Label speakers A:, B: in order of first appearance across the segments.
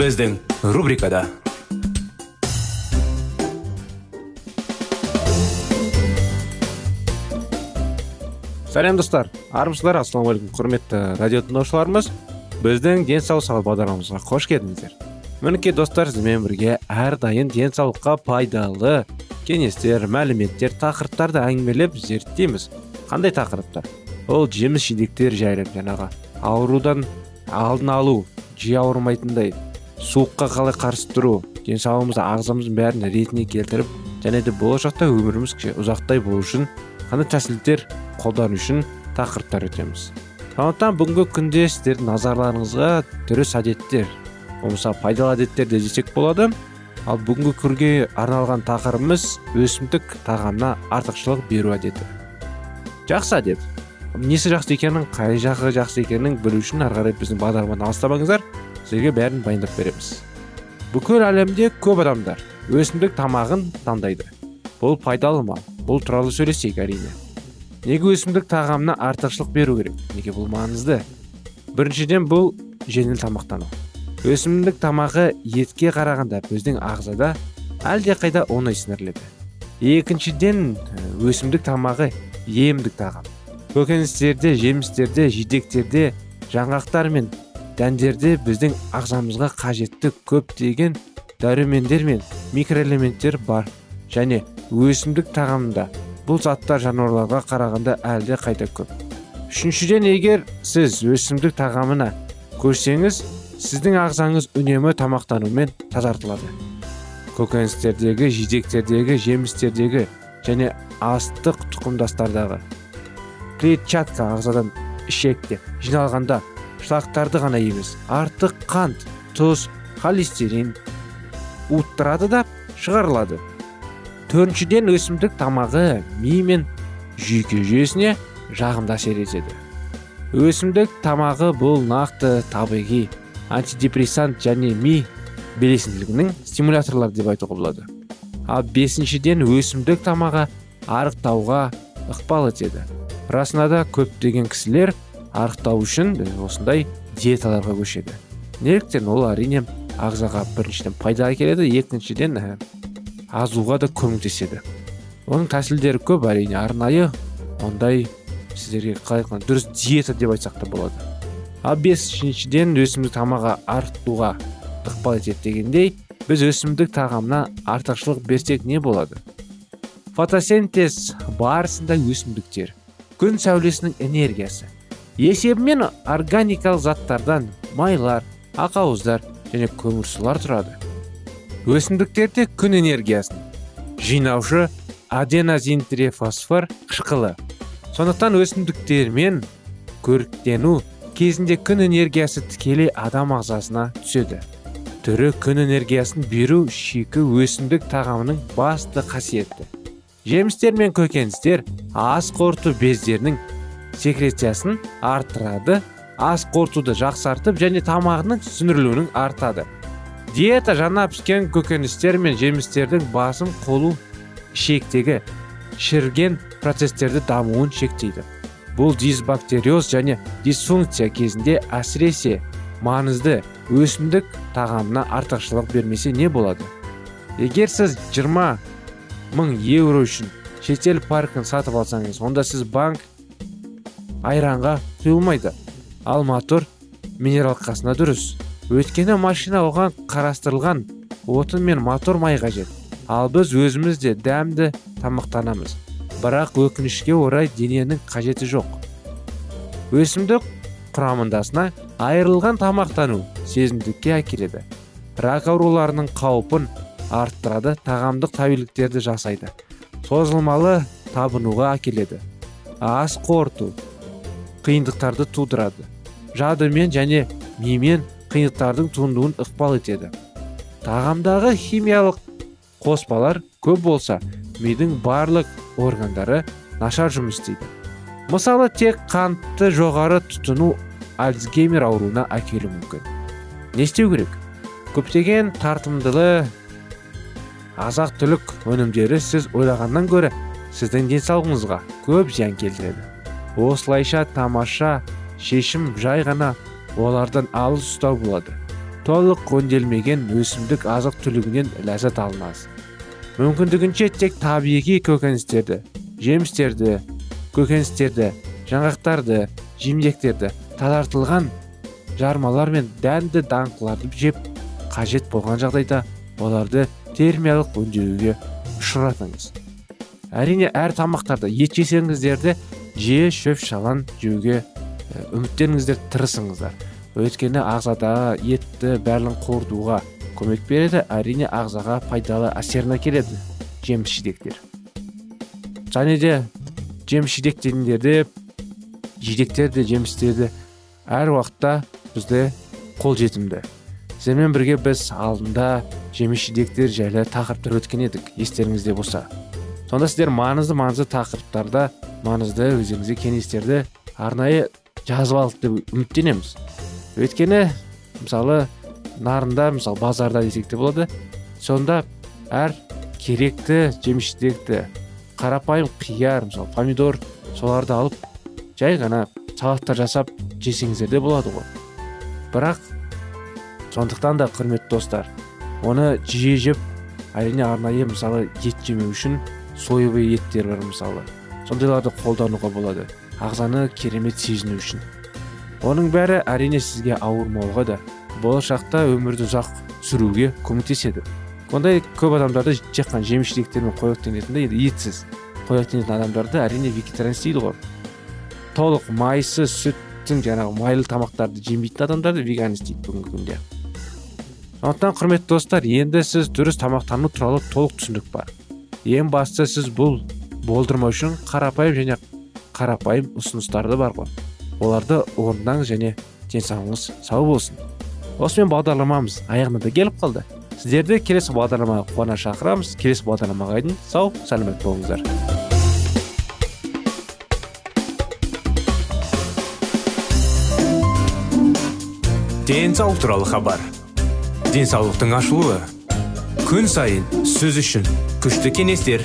A: Біздің рубрикада сәлем достар армысыздар ассалаумағалейкум құрметті радио тыңдаушыларымыз біздің денсаулық сағат бағдарламамызға қош келдіңіздер мінекей достар сізбен бірге әрдайым денсаулыққа пайдалы кеңестер мәліметтер тақырыптарды әңгімелеп зерттейміз қандай тақырыптар ол жеміс жидектер жайлы жаңағы аурудан алдын алу жиі ауырмайтындай суыққа қалай қарсы тұру денсаулығымызды ағзамыздың бәрін ретіне келтіріп және де болашақта өміріміз ұзақтай болу үшін қандай тәсілдер қолдану үшін тақырыптар өтеміз сондықтан бүгінгі күнде сіздердің назарларыңызға дұрыс әдеттер болмаса пайдалы әдеттер де десек болады. Ал бүгінгі күнге арналған тақырыбымыз өсімдік тағамына артықшылық беру әдеті. Жақсы әдет. Несі жақсы екенін қай жағы жақсы екенін білу үшін ары қарай біздің бағдарламаны алыстамаңыздар. Сіздерге бәрін баяндап береміз. Бүкіл әлемде көп адамдар өсімдік тамағын таңдайды. Бұл пайдалы ма бұл туралы сөйлесейік әрине. Неге өсімдік тағамына артықшылық беру керек? Неге бұл маңызды? Біріншіден бұл жеңіл тамақтану. Өсімдік тамағы етке қарағанда біздің ағзада әлдеқайда оңай сіңіріледі. Екіншіден өсімдік тамағы емдік тағам. Көкөністерде жемістерде жидектерде жаңғақтар мен дәндерде біздің ағзамызға қажетті көптеген дәрумендер мен микроэлементтер бар. Және өсімдік тағамында бұл заттар жануарларға қарағанда әлде қайда көп. Үшіншіден егер сіз өсімдік тағамына көшсеңіз сіздің ағзаңыз үнемі тамақтанумен тазартылады. Көкөністердегі жидектердегі жемістердегі және астық тұқымдастардағы клетчатка ағзадан ішекте жиналғанда шылақтарды ғана емес артық қант тұз холестерин уыттырады да шығарылады. Төртіншіден өсімдік тамағы ми мен жүйке жүйесіне жағымды әсер етеді. Өсімдік тамағы бұл нақты табиғи антидепрессант және ми белсенділігінің стимуляторлары деп айтуға болады. Ал бесіншіден өсімдік тамағы арықтауға ықпал етеді. Расында да көптеген кісілер арықтау үшін осындай диеталарға көшеді. Неліктен ол әрине ағзаға біріншіден пайда әкеледі екіншіден азуға да көмектеседі. Оның тәсілдері көп әрине арнайы ондай сіздерге қалай айтқанда дұрыс диета деп айтсақ та болады. Ал бесіншіден өсімдік тамағы артуға ықпал етеді дегендей біз өсімдік тағамына артықшылық берсек не болады? Фотосинтез барысында өсімдіктер күн сәулесінің энергиясы есебімен органикалық заттардан майлар ақауыздар және көмірсулар тұрады. Өсімдіктерде күн энергиясын жинаушы аденозинтрифосфор қышқылы. Сондықтан өсімдіктермен көріктену кезінде күн энергиясы тікелей адам ағзасына түседі. Түрі күн энергиясын беру шикі өсімдік тағамының басты қасиеті. Жемістер мен көкөністер ас қорыту бездерінің секрециясын арттырады ас қорытуды жақсартып және тамағының сіңірілуінің артады диета жаңа піскен көкөністер мен жемістердің басым қолу ішектегі шірген процестерді дамуын шектейді бұл дисбактериоз және дисфункция кезінде әсіресе маңызды өсімдік тағамына артықшылық бермесе не болады егер сіз 20 мың еуро үшін шетел паркін сатып алсаңыз онда сіз банк айранға құйылмайды. Ал мотор минералкасына дұрыс. Өйткені машина оған қарастырылған отын мен мотор май қажет. Ал біз өзіміз де дәмді тамақтанамыз. Бірақ өкінішке орай дененің қажеті жоқ. Өсімдік құрамындасына айырылған тамақтану сезімдікке әкеледі. Рак ауруларының қаупін арттырады тағамдық тәуелдіктерді жасайды. Созылмалы табынуға әкеледі. Ас қорыту қиындықтарды тудырады. Жадымен және мимен қиындықтардың туындуын ықпал етеді. Тағамдағы химиялық қоспалар көп болса мидың барлық органдары нашар жұмыс істейді. Мысалы тек қантты жоғары тұтыну альцгеймер ауруына әкелуі мүмкін. Не істеу керек? Көптеген тартымдылы азақ түлік өнімдері сіз ойлағаннан гөрі сіздің денсаулығыңызға көп зиян келтіреді. Осылайша тамаша шешім жай ғана олардан алыс ұстау болады. Толық өңделмеген өсімдік азық түлігінен ләззат алынасыз мүмкіндігінше тек табиғи көкөністерді жемістерді көкөністерді жаңғақтарды жемдектерді тазартылған жармалар мен дәнді даңқыларды жеп қажет болған жағдайда оларды термиялық өңдеуге ұшыратыңыз. Әрине әр тамақтарда ет жесеңіздерді жиі шөп шалан жеуге үміттеніңіздер тырысыңыздар. Өйткені ағзадағы етті бәрін қорытуға көмек береді әрине ағзаға пайдалы әсерін әкеледі жеміс жидектер. Және де жеміс жидек дегендерде жидектер де жемістер де әр уақытта бізде қолжетімді. Сіздермен бірге біз алдында жеміс жидектер жайлы тақырыптар өткен едік естеріңізде болса. Сонда сіздер маңызды маңызды тақырыптарда маңызды өзіңізге кеңестерді арнайы жазып алдық деп үміттенеміз. Өйткені мысалы нарында мысалы базарда десек те болады сонда әр керекті жеміс қарапайым қияр мысалы помидор соларды алып жай ғана салаттар жасап жесеңіздер де болады ғой. Бірақ сондықтан да құрметті достар оны жиі жеп әрине арнайы мысалы ет жемеу үшін соевый еттер бар мысалы. Сондайларды қолдануға болады. Ағзаны керемет сезіну үшін. Оның бәрі әрине сізге ауырмауға да болашақта өмірді ұзақ сүруге көмектеседі. Ондай көп адамдарды тек қана жеміс жидектермен да енді етсіз. Қоректенетін адамдарды әрине вегетарианец дейді ғой. Толық майсыз сүттің жаңағы майлы тамақтарды жемейтін адамдарды веганец дейді бүгінгі күнде. Сондықтан құрметті достар енді сіз дұрыс тамақтану туралы толық түсінік бар. Ең бастысы сіз бұл болдырмау үшін қарапайым және қарапайым ұсыныстарды бар ғой. Оларды орындаңыз және денсаулығыңыз сау болсын. Осымен бағдарламамыз аяғына да келіп қалды. Сіздерді келесі бағдарламаға қуана шақырамыз. Келесі бағдарламаға дейін сау сәлемет болыңыздар.
B: Денсаулық туралы хабар. Денсаулықтың ашылуы. Күн сайын сөз үшін күшті кеңестер.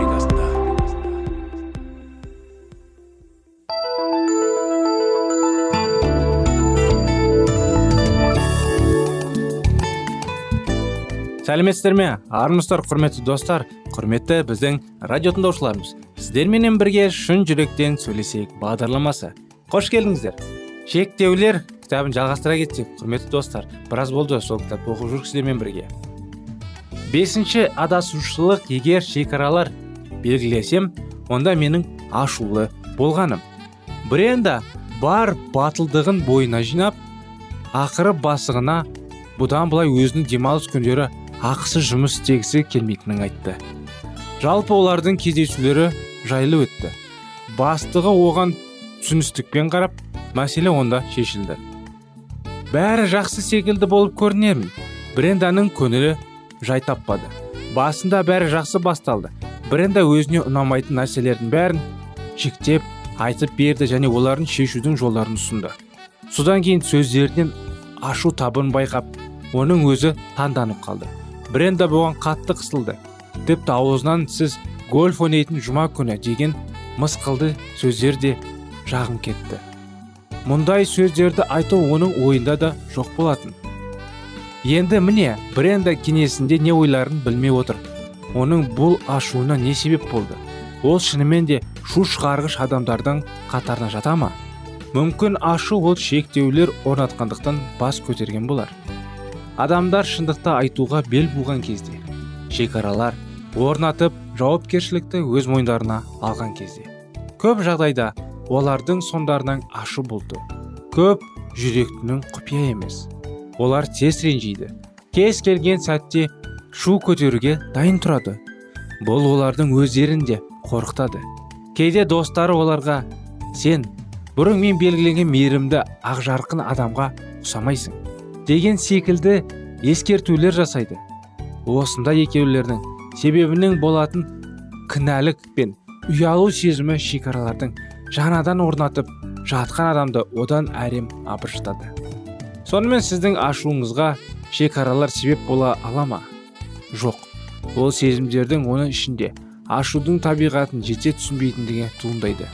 A: Сәлеметсіздер ме? Армысыздар құрметті достар құрметті біздің радио тыңдаушыларымыз. Сіздерменен бірге шын жүректен сөйлесейік бағдарламасы. Қош келдіңіздер. Шектеулер кітабын жалғастыра кетсек құрметті достар біраз болды сол кітапты оқып жүрік сіздермен бірге. Бесінші адасушылық егер шекаралар белгілесем онда менің ашулы болғаным. Бренда бар батылдығын бойына жинап ақыры бастығына бұдан былай өзінің демалыс күндері ақысы жұмыс істегісі келмейтінін айтты. Жалпы олардың кездесулері жайлы өтті. Бастығы оған түсіністікпен қарап мәселе онда шешілді. Бәрі жақсы секілді болып көрінермін бренданың көңілі жай таппады. Басында бәрі жақсы басталды. Бренда өзіне ұнамайтын нәрселердің бәрін шектеп айтып берді және олардың шешудің жолдарын ұсынды. Содан кейін сөздерінен ашу табын байқап оның өзі таңданып қалды. Бренда бұған қатты қысылды. Тіпті аузынан сіз гольф ойнайтын жұма күні деген мысқылды сөздер де жағым кетті. Мұндай сөздерді айту оның ойында да жоқ болатын. Енді міне бренда кеңесінде не ойларын білмей отыр. Оның бұл ашуына не себеп болды? Ол шынымен де шу шығарғыш адамдардың қатарына жата ма? Мүмкін ашу ол шектеулер орнатқандықтан бас көтерген болар. Адамдар шындықты айтуға бел буған кезде шекаралар орнатып жауапкершілікті өз мойындарына алған кезде. Көп жағдайда олардың сондарынан ашу бұлты көп жүректінің құпия емес. Олар тез ренжиді. Кез келген сәтте шу көтеруге дайын тұрады. Бұл олардың өздерін де қорқытады. Кейде достары оларға сен бұрын мен белгіленген мейірімді ақжарқын адамға ұқсамайсың. Деген секілді ескертулер жасайды. Осында екеулердің себебінің болатын кінәлік пен ұялу сезімі шекаралардың жаңадан орнатып жатқан адамды одан әрем абыржытады. Сонымен сіздің ашуыңызға шекаралар себеп бола ала ма? Жоқ ол сезімдердің оның ішінде ашудың табиғатын жете түсінбейтіндігі туындайды.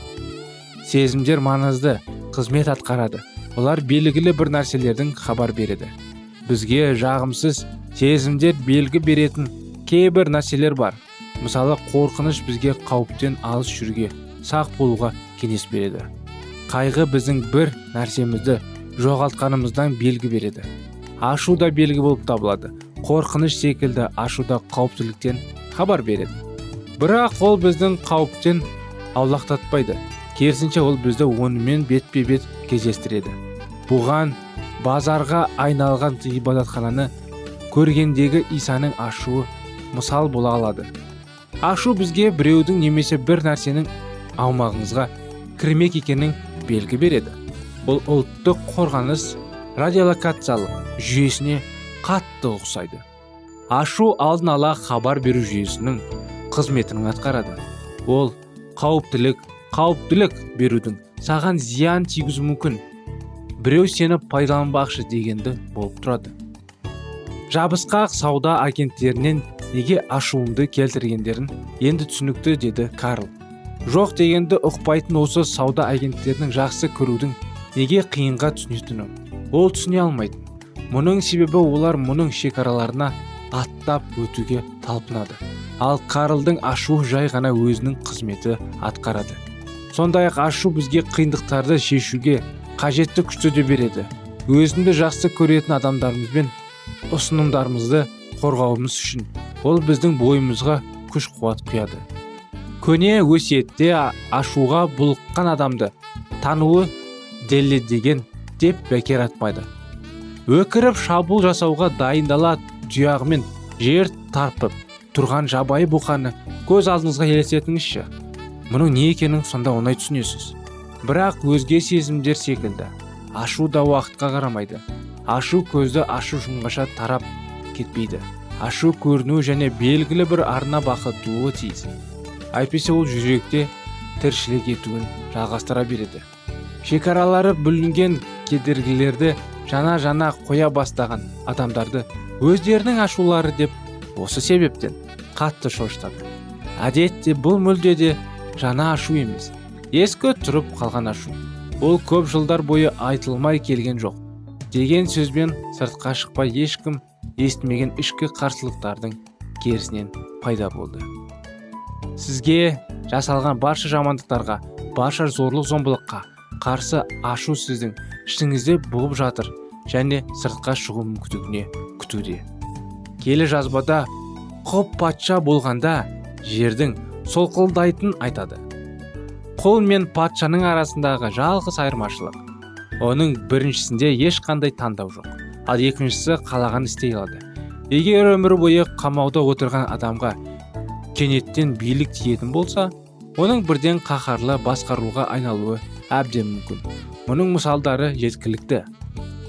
A: Сезімдер маңызды қызмет атқарады. Олар белгілі бір нәрселердің хабар береді. Бізге жағымсыз сезімдер белгі беретін кейбір нәрселер бар. Мысалы қорқыныш бізге қауіптен алыс жүруге сақ болуға кеңес береді. Қайғы біздің бір нәрсемізді жоғалтқанымыздан белгі береді. Ашу да белгі болып табылады. Қорқыныш секілді ашуда қауіптіліктен хабар береді. Бірақ ол біздің қауіптен аулақтатпайды керісінше ол бізді онымен бетпе бет кездестіреді. Бұған базарға айналған ғибадатхананы көргендегі исаның ашуы мысал бола алады. Ашу бізге біреудің немесе бір нәрсенің аумағыңызға кірмек екенін белгі береді. Бұл ұлттық қорғаныс радиолокациялық жүйесіне қатты ұқсайды. Ашу алдын ала хабар беру жүйесінің қызметін атқарады. Ол қауіптілік қауіптілік берудің саған зиян тигізуі мүмкін. Біреу сені пайдаланбақшы дегенді болып тұрады. Жабысқақ сауда агенттерінен неге ашуымды келтіргендерін енді түсінікті деді карл. Жоқ дегенді ұқпайтын осы сауда агенттерінің жақсы көрудің неге қиынға түсінетінін ол түсіне алмайтын. Мұның себебі олар мұның шекараларына аттап өтуге талпынады. Ал карлдың ашуы жай ғана өзінің қызметі атқарады. Сондай ақ ашу бізге қиындықтарды шешуге қажетті күшті де береді. Өзіңді жақсы көретін адамдарымызбен ұсынымдарымызды қорғауымыз үшін ол біздің бойымызға күш қуат құяды. Көне өсиетте ашуға бұлыққан адамды тануы деген деп бекер атпайды. Өкіріп шабуыл жасауға дайындала тұяғымен жер тарпып тұрған жабайы бұқаны көз алдыңызға елестетіңізші. Мұның не екенін сонда оңай түсінесіз. Бірақ өзге сезімдер секілді. Ашу да уақытқа қарамайды. Ашу көзді ашу жұмғаша тарап кетпейді. Ашу көріну және белгілі бір арна бақытуы тиіс. Әйтпесе ол жүректе тіршілік етуін жалғастыра береді.
B: Шекаралары бүлінген кедергілерді жана жана қоя бастаған адамдарды өздерінің ашулары деп осы себептен қатты шошытады. Әдетте бұл мүлде де жаңа ашу емес. Ескі тұрып қалған ашу. Бұл көп жылдар бойы айтылмай келген жоқ. Деген сөзбен сыртқа шықпай ешкім естімеген ішкі қарсылықтардың керісінен пайда болды. Сізге жасалған барша жамандықтарға барша зорлық зомбылыққа қарсы ашу сіздің ішіңізде бұғып жатыр және сыртқа шығу мүмкіндігіне күтуде. Келі жазбада құп патша болғанда жердің солқылдайтын айтады. Құл мен патшаның арасындағы жалғыз айырмашылық. Оның біріншісінде ешқандай таңдау жоқ ал екіншісі қалаған істей алады. Егер өмір бойы қамауда отырған адамға кенеттен билік тиетін болса оның бірден қаһарлы басқаруға айналуы әбден мүмкін. Мұның мысалдары жеткілікті.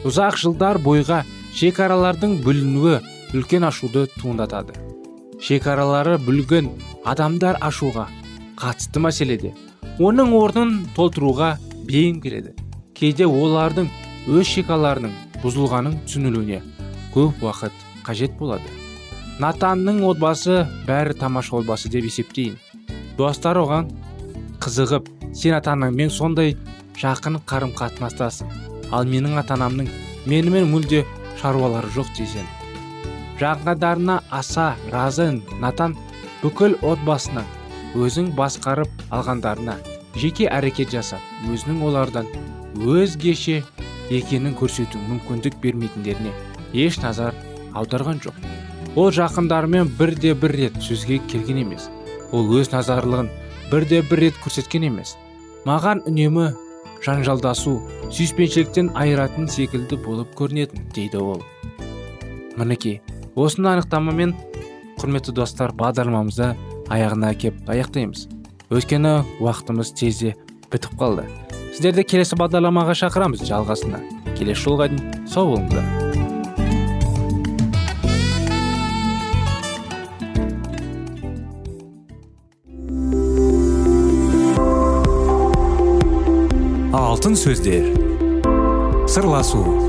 B: Ұзақ жылдар бойға шекаралардың бүлінуі үлкен ашуды туындатады. Шекаралары бүлген адамдар ашуға қатысты мәселеде. Оның орнын толтыруға бейім келеді. Кейде олардың өз шекараларының бұзылғанын түсінілуіне көп уақыт қажет болады. Натанның отбасы бәрі тамаша отбасы деп есептейін. Достар оған қызығып сен ата анаңмен сондай жақын қарым қатынастасың ал менің ата анамның менімен мүлде шаруалары жоқ десең жаңадарына аса разы натан бүкіл отбасының өзің басқарып алғандарына жеке әрекет жасап өзінің олардан өзгеше екенін көрсету мүмкіндік бермейтіндеріне еш назар аударған жоқ. Ол жақындарымен бірде бір рет сөзге келген емес. Ол өз назарлығын бірде бір рет көрсеткен емес. Маған үнемі жанжалдасу сүйіспеншіліктен айыратын секілді болып көрінетін дейді ол. Мінекей осыны анықтамамен құрметті достар бағдарламамызды аяғына кеп аяқтаймыз. Өйткені уақытымыз тезде бітіп қалды. Сіздерді келесі бағдарламаға шақырамыз. Жалғасына. Келесі жолға дейін сау болыңыздар.
A: Алтын сөздер. Сырласу.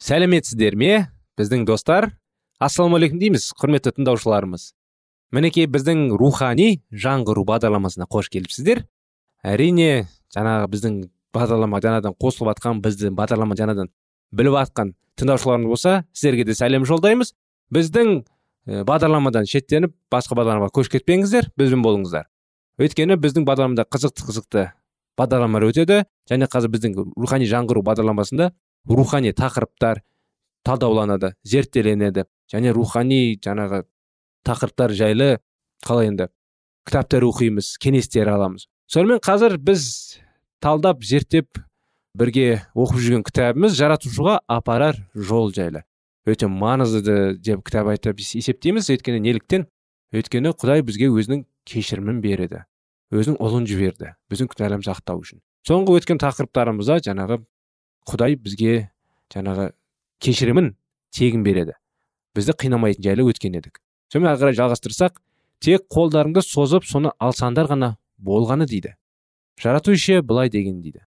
B: Сәлеметсіздер ме біздің достар? Ассалаумағалейкум дейміз құрметті тыңдаушыларымыз. Мінекей біздің рухани жаңғыру бағдарламасына қош келіпсіздер. Әрине жаңағы біздің бағдарлама жаңадан қосылып жатқан бізді бағдарлама жаңадан біліп жатқан тыңдаушыларымыз болса сіздерге де сәлем жолдаймыз. Біздің бағдарламадан шеттеніп басқа бағдарламаға көшіп кетпеңіздер бізбен болыңыздар. Өйткені біздің бағдарламада қызықты қызықты бағдарламалар өтеді. Және қазір біздің рухани жаңғыру бағдарламасында рухани тақырыптар талдауланады зерттеленеді және рухани жаңағы тақырыптар жайлы қалай енді кітаптар оқимыз кеңестер аламыз. Сонымен қазір біз талдап зерттеп бірге оқып жүрген кітабымыз жаратушыға апарар жол жайлы. Өте маңызды деп кітап айтып есептейміз. Өйткені неліктен? Өйткені құдай бізге өзінің кешірімін береді өзінің ұлын жіберді біздің күнәларымызды ақтау үшін. Соңғы өткен тақырыптарымызда жаңағы құдай бізге жаңағы кешірімін тегін береді. Бізді қинамайтын жайлы өткен едік. Сонымен ары қарай жалғастырсақ тек қолдарыңды созып соны алсаңдар ғана болғаны дейді. Жаратушы былай деген дейді.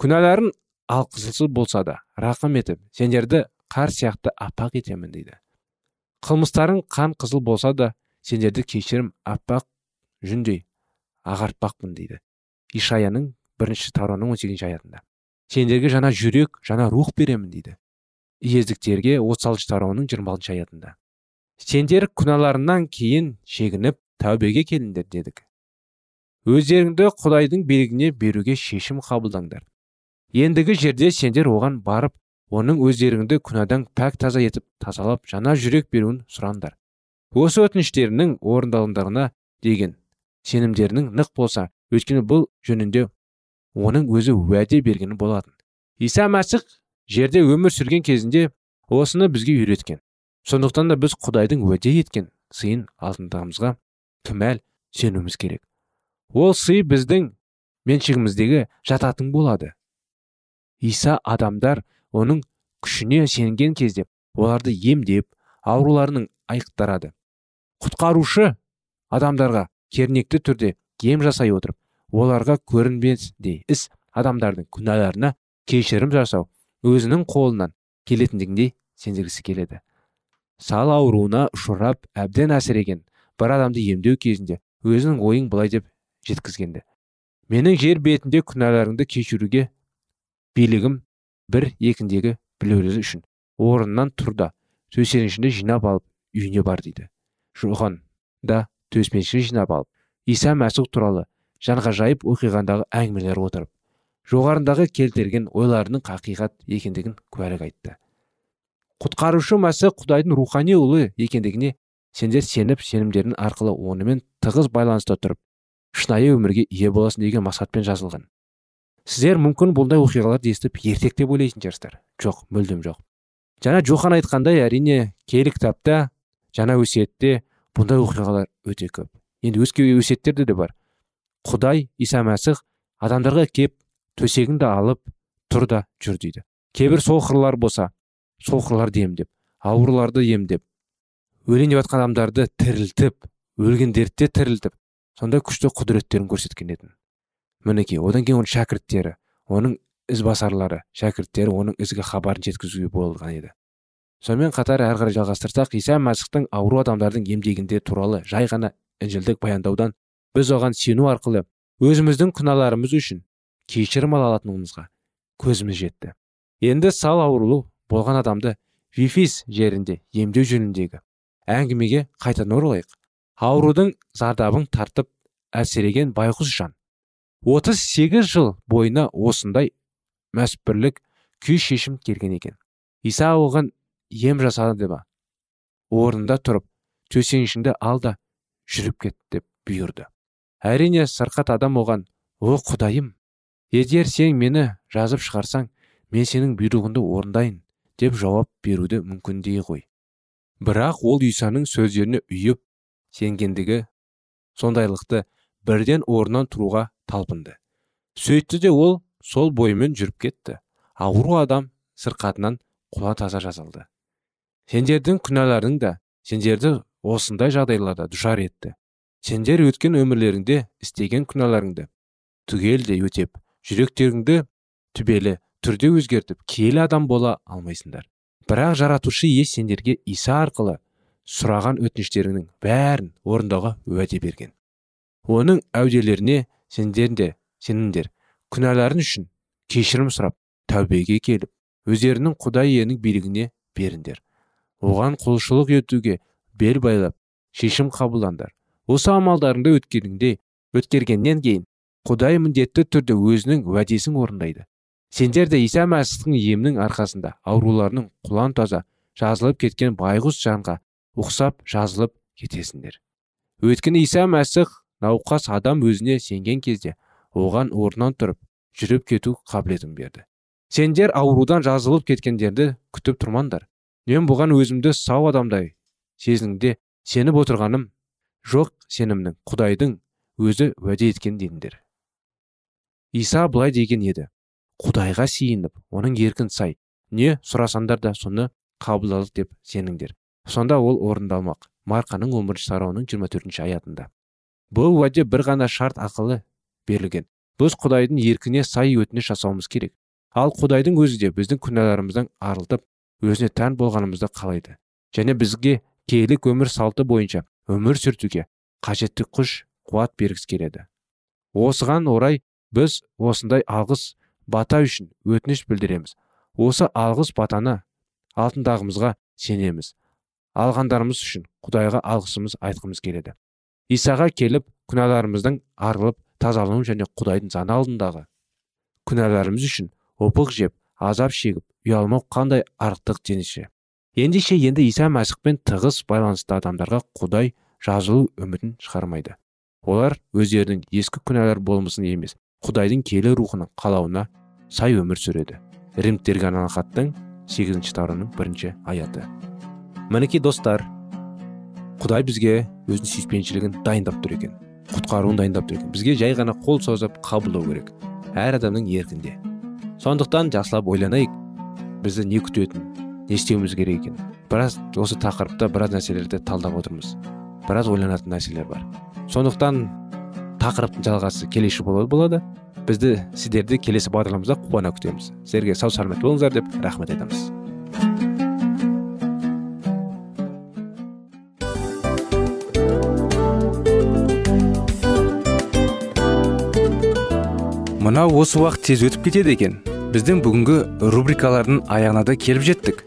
B: Күнәларың алқызылсыз болса да рақым етіп сендерді қар сияқты аппақ етемін дейді. Қылмыстарың қан қызыл болса да сендерді кешірім аппақ жүндей ағартпақпын дейді. Ишаяның бірінші тарауының он сегізінші аятында. Сендерге жаңа жүрек жаңа рух беремін дейді. Иездіктерге отыз алтыншы тарауының жиырма алтыншы аятында. Сендер күнәларыңнан кейін шегініп тәубеге келіңдер дедік. Өздеріңді құдайдың билігіне беруге шешім қабылдаңдар. Ендігі жерде сендер оған барып оның өздеріңді күнәдан пәк таза етіп тазалап жаңа жүрек беруін сұраңдар. Осы өтініштерінің орындалымдарына деген сенімдерінің нық болса өйткені бұл жөнінде оның өзі уәде бергені болатын. Иса мәсіх жерде өмір сүрген кезінде осыны бізге үйреткен. Сондықтан да біз құдайдың уәде еткен сыйын алтындығымызға кімәл сенуіміз керек. Ол сый біздің меншігіміздегі жататын болады. Иса адамдар оның күшіне сенген кезде оларды емдеп ауруларының айықтырады. Құтқарушы адамдарға кернекті түрде ем жасай отырып оларға көрінбесдей іс адамдардың күнәларына кешірім жасау өзінің қолынан келетіндігіне сендіргісі келеді. Сал ауруына ұшырап әбден әсіреген бір адамды емдеу кезінде өзінің ойын былай деп жеткізгенді. Менің жер бетінде күнәларыңды кешіруге билігім бір екіндегі біреулері үшін орнынан тұр да жинап алып үйіне бар дейді. Жохан да төсбелгісін жинап алып иса мәсіх туралы жанғажайып оқиғандағы әңгімелер отырып жоғарындағы келтірген ойларының хақиқат екендігін куәлік айтты. Құтқарушы мәсі құдайдың рухани ұлы екендігіне сендер сеніп сенімдерің арқылы онымен тығыз байланыста тұрып шынайы өмірге ие боласың деген мақсатпен жазылған. Сіздер мүмкін бұндай оқиғаларды естіп ертек деп ойлайтын шығарсыздар жоқ мүлдем жоқ. Жаңа жохан айтқандай әрине киелі кітапта жаңа өсиетте бұндай оқиғалар өте көп. Енді өзге өсиеттерде де бар. Құдай иса мәсіх адамдарға кеп төсегіңді алып тұр да жүр дейді. Кейбір соқырлар болса соқырларды емдеп ауруларды емдеп өлейін деп жатқан адамдарды тірілтіп өлген дертте тірілтіп сондай күшті құдіреттерін көрсеткен еді мінекей одан кейін оның шәкірттері оның ізбасарлары шәкірттері оның ізгі хабарын жеткізуге болған еді. Сонымен қатар әрі қарай жалғастырсақ иса мәсіхтің ауру адамдардың емдегенде туралы жай ғана інжілдік баяндаудан біз оған сену арқылы өзіміздің күнәларымыз үшін кешірім ала алатынымызға көзіміз жетті. Енді сал аурулы болған адамды вифис жерінде емдеу жөніндегі әңгімеге қайтадан оралайық. Аурудың зардабын тартып әлсіреген байғұс жан 38 жыл бойына осындай мәсбірлік күй шешім келген екен. Иса оған ем жасады ба орнында тұрып төсенішіңді ал да жүріп кет деп бұйырды. Әрине сырқат адам оған о құдайым егер сен мені жазып шығарсаң мен сенің бұйрығыңды орындайын деп жауап беруді мүмкіндей ғой. Бірақ ол исаның сөздеріне үйіп сенгендігі сондайлықты бірден орнынан тұруға талпынды. Сөйтті де ол сол бойымен жүріп кетті. Ауру адам сырқатынан құла таза жазылды. Сендердің күнәларың да сендерді осындай жағдайларда душар етті. Сендер өткен өмірлеріңде істеген күнәларыңды түгелдей өтеп жүректеріңді түбелі түрде өзгертіп киелі адам бола алмайсыңдар. Бірақ жаратушы ие сендерге иса арқылы сұраған өтініштеріңнің бәрін орындауға уәде берген. Оның әуделеріне сендер де сеніңдер күнәларың үшін кешірім сұрап тәубеге келіп өздерінің құдай иенің билігіне беріңдер. Оған құлшылық етуге бел байлап шешім қабылдандар осы амалдарыңды өткеніңде өткергеннен кейін құдай міндетті түрде өзінің уәдесін орындайды. Сендер де иса мәсіхтің емінің арқасында ауруларының құлан таза жазылып кеткен байғұс жанға ұқсап жазылып кетесіңдер. Өйткені иса мәсіх науқас адам өзіне сенген кезде оған орнынан тұрып жүріп кету қабілетін берді. Сендер аурудан жазылып кеткендерді күтіп тұрмаңдар. Мен бұған өзімді сау адамдай сезініңде сеніп отырғаным жоқ сенімнің құдайдың өзі уәде еткен дедіңдер иса былай деген еді. Құдайға сиініп оның еркін сай. Не сұрасаңдар да соны қабылдадық деп сеніңдер сонда ол орындалмақ. Марқаның бірінші тарауының жиырма төртінші аятында. Бұл уәде бір ғана шарт ақылы берілген. Біз құдайдың еркіне сай өтініш жасауымыз керек. Ал құдайдың өзі де біздің күнәларымыздан арылтып өзіне тән болғанымызды қалайды. Және бізге киелік өмір салты бойынша өмір сүртуге қажетті күш қуат бергісі келеді. Осыған орай біз осындай алғыс бата үшін өтініш білдіреміз. Осы алғыс батаны алтындағымызға сенеміз. Алғандарымыз үшін құдайға алғысымыз айтқымыз келеді. Исаға келіп күнәларымыздың арылып тазалану және құдайдың заңы алдындағы күнәларымыз үшін опық жеп азап шегіп ұялмау қандай арықтық денеше ендеше енді иса мәсіхпен тығыз байланысты адамдарға құдай жазылу үмітін шығармайды. Олар өздерінің ескі күнәлар болмысын емес құдайдың келі рухының қалауына сай өмір сүреді. Римдерге арналған хаттың сегізінші тарауының бірінші аяты. Мінекей достар құдай бізге өзінің сүйіспеншілігін дайындап тұр екен құтқаруын дайындап тұр екен. Бізге жай ғана қол созып қабылдау керек. Әр адамның еркінде. Сондықтан жақсылап ойланайық бізді не күтетінін не істеуіміз керек екен. Біраз осы тақырыпта біраз нәрселерді талдап отырмыз. Біраз ойланатын нәрселер бар. Сондықтан тақырыптың жалғасы келесі болады болады. Бізді сіздерді келесі бағдарламамызда қуана күтеміз. Сіздерге сау саламат болыңыздар деп рахмет айтамыз. Мынау осы уақыт тез өтіп кетеді екен. Біздің бүгінгі рубрикалардың аяғына да келіп жеттік.